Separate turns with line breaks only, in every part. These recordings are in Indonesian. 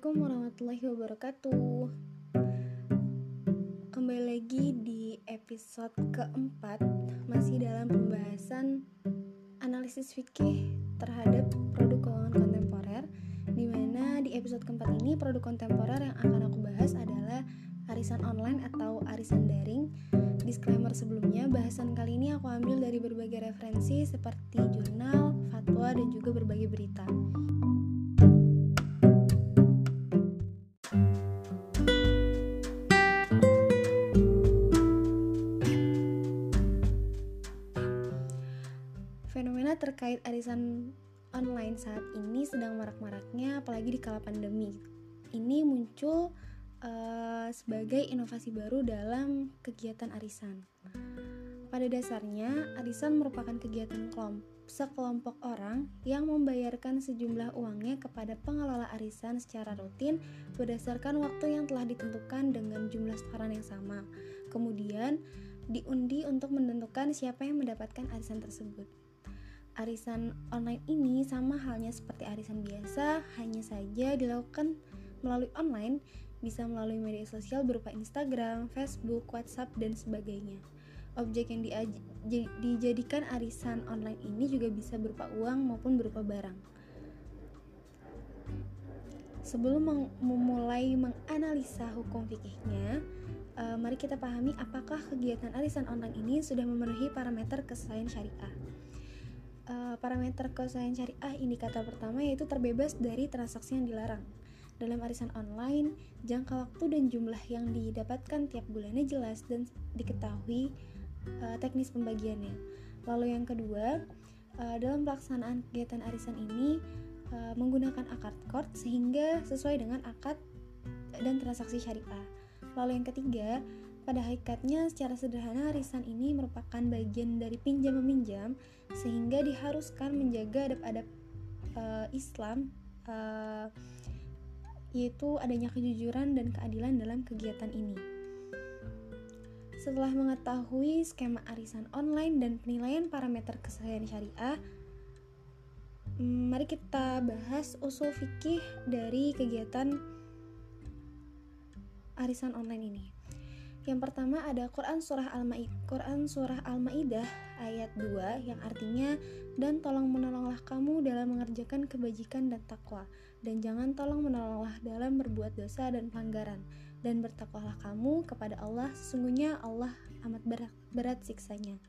Assalamualaikum warahmatullahi wabarakatuh Kembali lagi di episode keempat Masih dalam pembahasan analisis fikih terhadap produk keuangan kontemporer Di mana di episode keempat ini produk kontemporer yang akan aku bahas adalah arisan online atau arisan daring Disclaimer sebelumnya, bahasan kali ini aku ambil dari berbagai referensi seperti jurnal, fatwa, dan juga berbagai berita. Terkait arisan online saat ini sedang marak-maraknya apalagi di kala pandemi. Ini muncul uh, sebagai inovasi baru dalam kegiatan arisan. Pada dasarnya, arisan merupakan kegiatan kelompok sekelompok orang yang membayarkan sejumlah uangnya kepada pengelola arisan secara rutin berdasarkan waktu yang telah ditentukan dengan jumlah setoran yang sama. Kemudian, diundi untuk menentukan siapa yang mendapatkan arisan tersebut. Arisan online ini sama halnya seperti arisan biasa, hanya saja dilakukan melalui online, bisa melalui media sosial berupa Instagram, Facebook, WhatsApp, dan sebagainya. Objek yang dijadikan arisan online ini juga bisa berupa uang maupun berupa barang. Sebelum memulai menganalisa hukum fikihnya, uh, mari kita pahami apakah kegiatan arisan online ini sudah memenuhi parameter kesesuaian syariah. Uh, parameter kesesuaian syariah indikator pertama yaitu terbebas dari transaksi yang dilarang. Dalam arisan online, jangka waktu dan jumlah yang didapatkan tiap bulannya jelas dan diketahui uh, teknis pembagiannya. Lalu yang kedua, uh, dalam pelaksanaan kegiatan arisan ini uh, menggunakan akad kord sehingga sesuai dengan akad dan transaksi syariah. Lalu yang ketiga, pada hakikatnya secara sederhana arisan ini merupakan bagian dari pinjam meminjam sehingga diharuskan menjaga adab-adab uh, Islam uh, yaitu adanya kejujuran dan keadilan dalam kegiatan ini. Setelah mengetahui skema arisan online dan penilaian parameter kesesuaian syariah, mari kita bahas usul fikih dari kegiatan arisan online ini. Yang pertama ada Quran surah Al-Maidah, Quran surah Al-Maidah ayat 2 yang artinya dan tolong menolonglah kamu dalam mengerjakan kebajikan dan takwa dan jangan tolong menolonglah dalam berbuat dosa dan pelanggaran dan bertakwalah kamu kepada Allah sesungguhnya Allah amat berat, berat siksanya.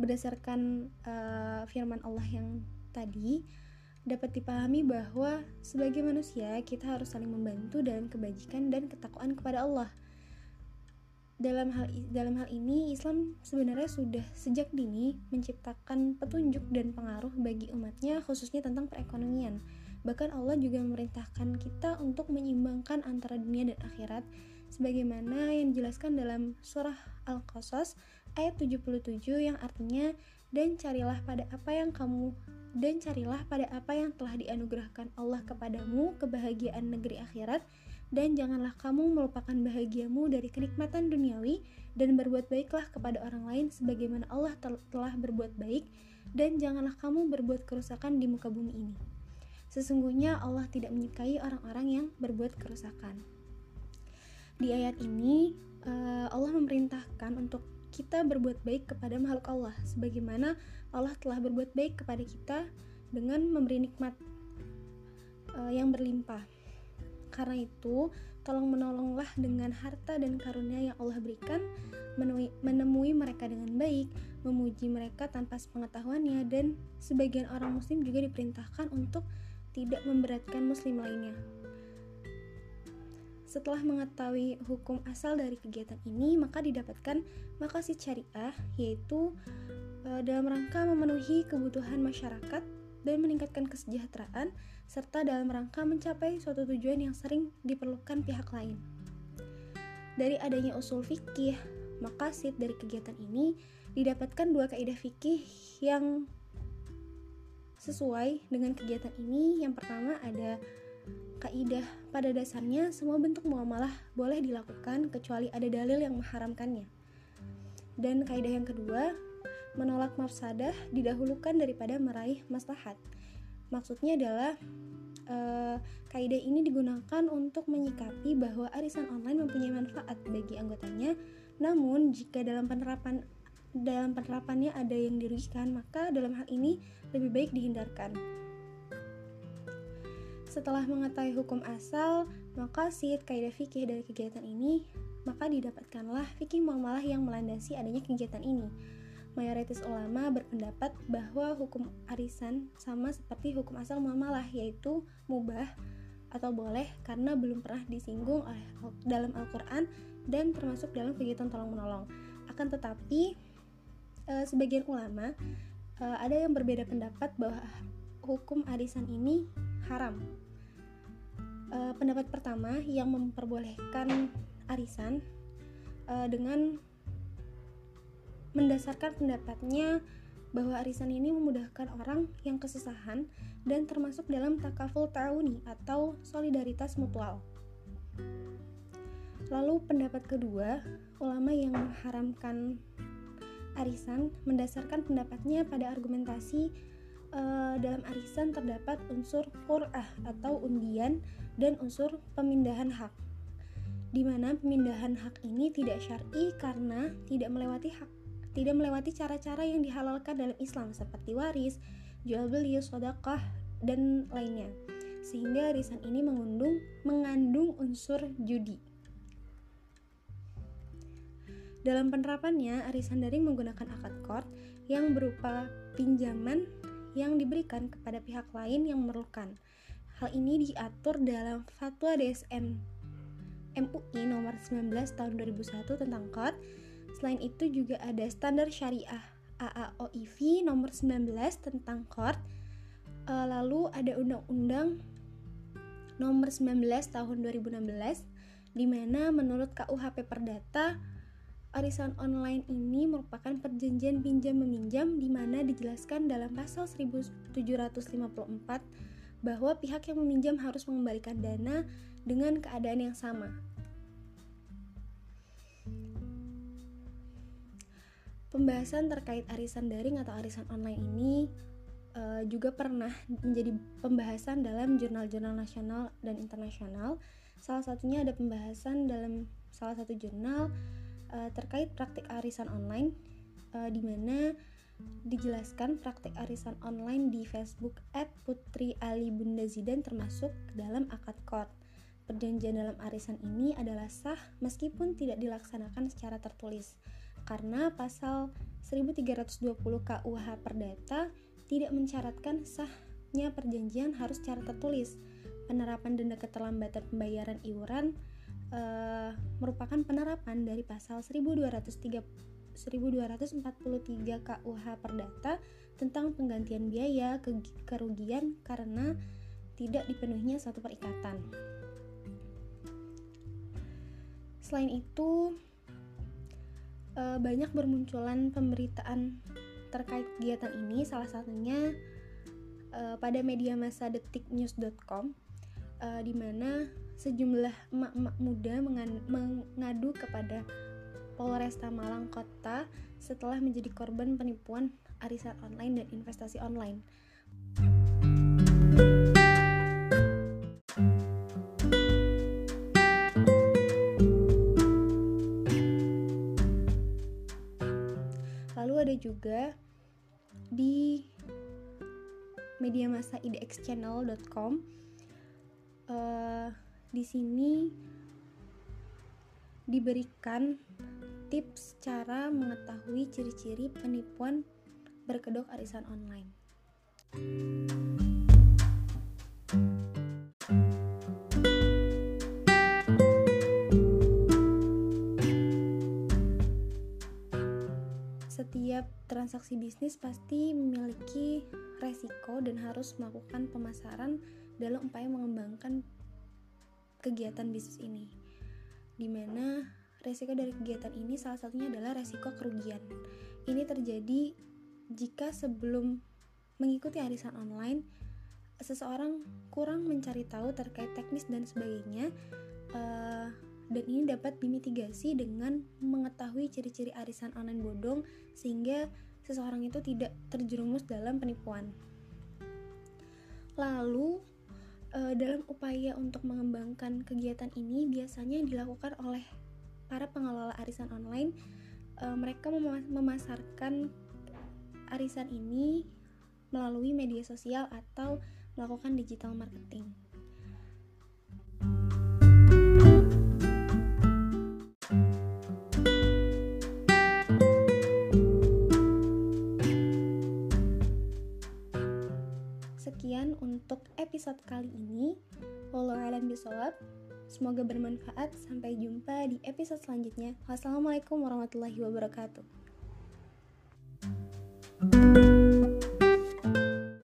Berdasarkan uh, firman Allah yang tadi dapat dipahami bahwa sebagai manusia kita harus saling membantu dalam kebajikan dan ketakwaan kepada Allah dalam hal dalam hal ini Islam sebenarnya sudah sejak dini menciptakan petunjuk dan pengaruh bagi umatnya khususnya tentang perekonomian. Bahkan Allah juga memerintahkan kita untuk menyeimbangkan antara dunia dan akhirat sebagaimana yang dijelaskan dalam surah Al-Qasas ayat 77 yang artinya dan carilah pada apa yang kamu dan carilah pada apa yang telah dianugerahkan Allah kepadamu kebahagiaan negeri akhirat dan janganlah kamu melupakan bahagiamu dari kenikmatan duniawi dan berbuat baiklah kepada orang lain sebagaimana Allah telah berbuat baik dan janganlah kamu berbuat kerusakan di muka bumi ini. Sesungguhnya Allah tidak menyukai orang-orang yang berbuat kerusakan. Di ayat ini eh, Allah memerintahkan untuk kita berbuat baik kepada makhluk Allah sebagaimana Allah telah berbuat baik kepada kita dengan memberi nikmat eh, yang berlimpah karena itu, tolong menolonglah dengan harta dan karunia yang Allah berikan, menemui, menemui mereka dengan baik, memuji mereka tanpa sepengetahuannya, dan sebagian orang muslim juga diperintahkan untuk tidak memberatkan muslim lainnya. Setelah mengetahui hukum asal dari kegiatan ini, maka didapatkan makasih syariah, yaitu e, dalam rangka memenuhi kebutuhan masyarakat dan meningkatkan kesejahteraan, serta dalam rangka mencapai suatu tujuan yang sering diperlukan pihak lain. Dari adanya usul fikih, makasid dari kegiatan ini didapatkan dua kaidah fikih yang sesuai dengan kegiatan ini. Yang pertama ada kaidah pada dasarnya semua bentuk muamalah boleh dilakukan kecuali ada dalil yang mengharamkannya. Dan kaidah yang kedua, menolak mafsadah didahulukan daripada meraih maslahat. Maksudnya adalah uh, kaidah ini digunakan untuk menyikapi bahwa arisan online mempunyai manfaat bagi anggotanya, namun jika dalam penerapan dalam penerapannya ada yang dirugikan, maka dalam hal ini lebih baik dihindarkan. Setelah mengetahui hukum asal, maka sid kaidah fikih dari kegiatan ini, maka didapatkanlah fikih muamalah yang melandasi adanya kegiatan ini. Mayoritas ulama berpendapat bahwa hukum arisan sama seperti hukum asal muamalah yaitu mubah atau boleh karena belum pernah disinggung oleh dalam Al-Qur'an dan termasuk dalam kegiatan tolong-menolong. Akan tetapi e, sebagian ulama e, ada yang berbeda pendapat bahwa hukum arisan ini haram. E, pendapat pertama yang memperbolehkan arisan e, dengan mendasarkan pendapatnya bahwa arisan ini memudahkan orang yang kesusahan dan termasuk dalam takaful ta'uni atau solidaritas mutual. Lalu pendapat kedua, ulama yang mengharamkan arisan mendasarkan pendapatnya pada argumentasi uh, dalam arisan terdapat unsur qur'ah atau undian dan unsur pemindahan hak. Di mana pemindahan hak ini tidak syar'i karena tidak melewati hak tidak melewati cara-cara yang dihalalkan dalam Islam seperti waris, jual beli, sedekah, dan lainnya. Sehingga arisan ini mengundung, mengandung unsur judi. Dalam penerapannya, arisan daring menggunakan akad kord yang berupa pinjaman yang diberikan kepada pihak lain yang memerlukan. Hal ini diatur dalam Fatwa DSN MUI nomor 19 tahun 2001 tentang kord Selain itu juga ada standar syariah AAOIV nomor 19 tentang KORT. Uh, lalu ada undang-undang nomor 19 tahun 2016 di mana menurut KUHP Perdata arisan online ini merupakan perjanjian pinjam meminjam di mana dijelaskan dalam pasal 1754 bahwa pihak yang meminjam harus mengembalikan dana dengan keadaan yang sama. Pembahasan terkait arisan daring atau arisan online ini uh, juga pernah menjadi pembahasan dalam jurnal-jurnal nasional dan internasional. Salah satunya ada pembahasan dalam salah satu jurnal uh, terkait praktik arisan online, uh, di mana dijelaskan praktik arisan online di Facebook @putri Ali Bunda Zidan termasuk dalam akad kod. Perjanjian dalam arisan ini adalah sah meskipun tidak dilaksanakan secara tertulis karena pasal 1320 KUH Perdata tidak mencaratkan sahnya perjanjian harus secara tertulis. Penerapan denda keterlambatan pembayaran iuran uh, merupakan penerapan dari pasal 1203 1243 KUH Perdata tentang penggantian biaya ke kerugian karena tidak dipenuhinya satu perikatan. Selain itu, uh, banyak bermunculan pemberitaan terkait kegiatan ini salah satunya uh, pada media massa detiknews.com uh, di mana sejumlah emak-emak muda mengadu kepada Polresta Malang Kota setelah menjadi korban penipuan arisan online dan investasi online. ada juga di media masa idxchannel.com uh, eh, di sini diberikan tips cara mengetahui ciri-ciri penipuan berkedok arisan online. Setiap transaksi bisnis pasti memiliki resiko dan harus melakukan pemasaran dalam upaya mengembangkan kegiatan bisnis ini. Di mana resiko dari kegiatan ini salah satunya adalah resiko kerugian. Ini terjadi jika sebelum mengikuti arisan online, seseorang kurang mencari tahu terkait teknis dan sebagainya. Uh, dan ini dapat dimitigasi dengan mengetahui ciri-ciri arisan online bodong sehingga seseorang itu tidak terjerumus dalam penipuan. Lalu uh, dalam upaya untuk mengembangkan kegiatan ini biasanya dilakukan oleh para pengelola arisan online uh, mereka mem memasarkan arisan ini melalui media sosial atau melakukan digital marketing. Episode kali ini. Wallahu alam bisawab. Semoga bermanfaat. Sampai jumpa di episode selanjutnya. Wassalamualaikum warahmatullahi wabarakatuh.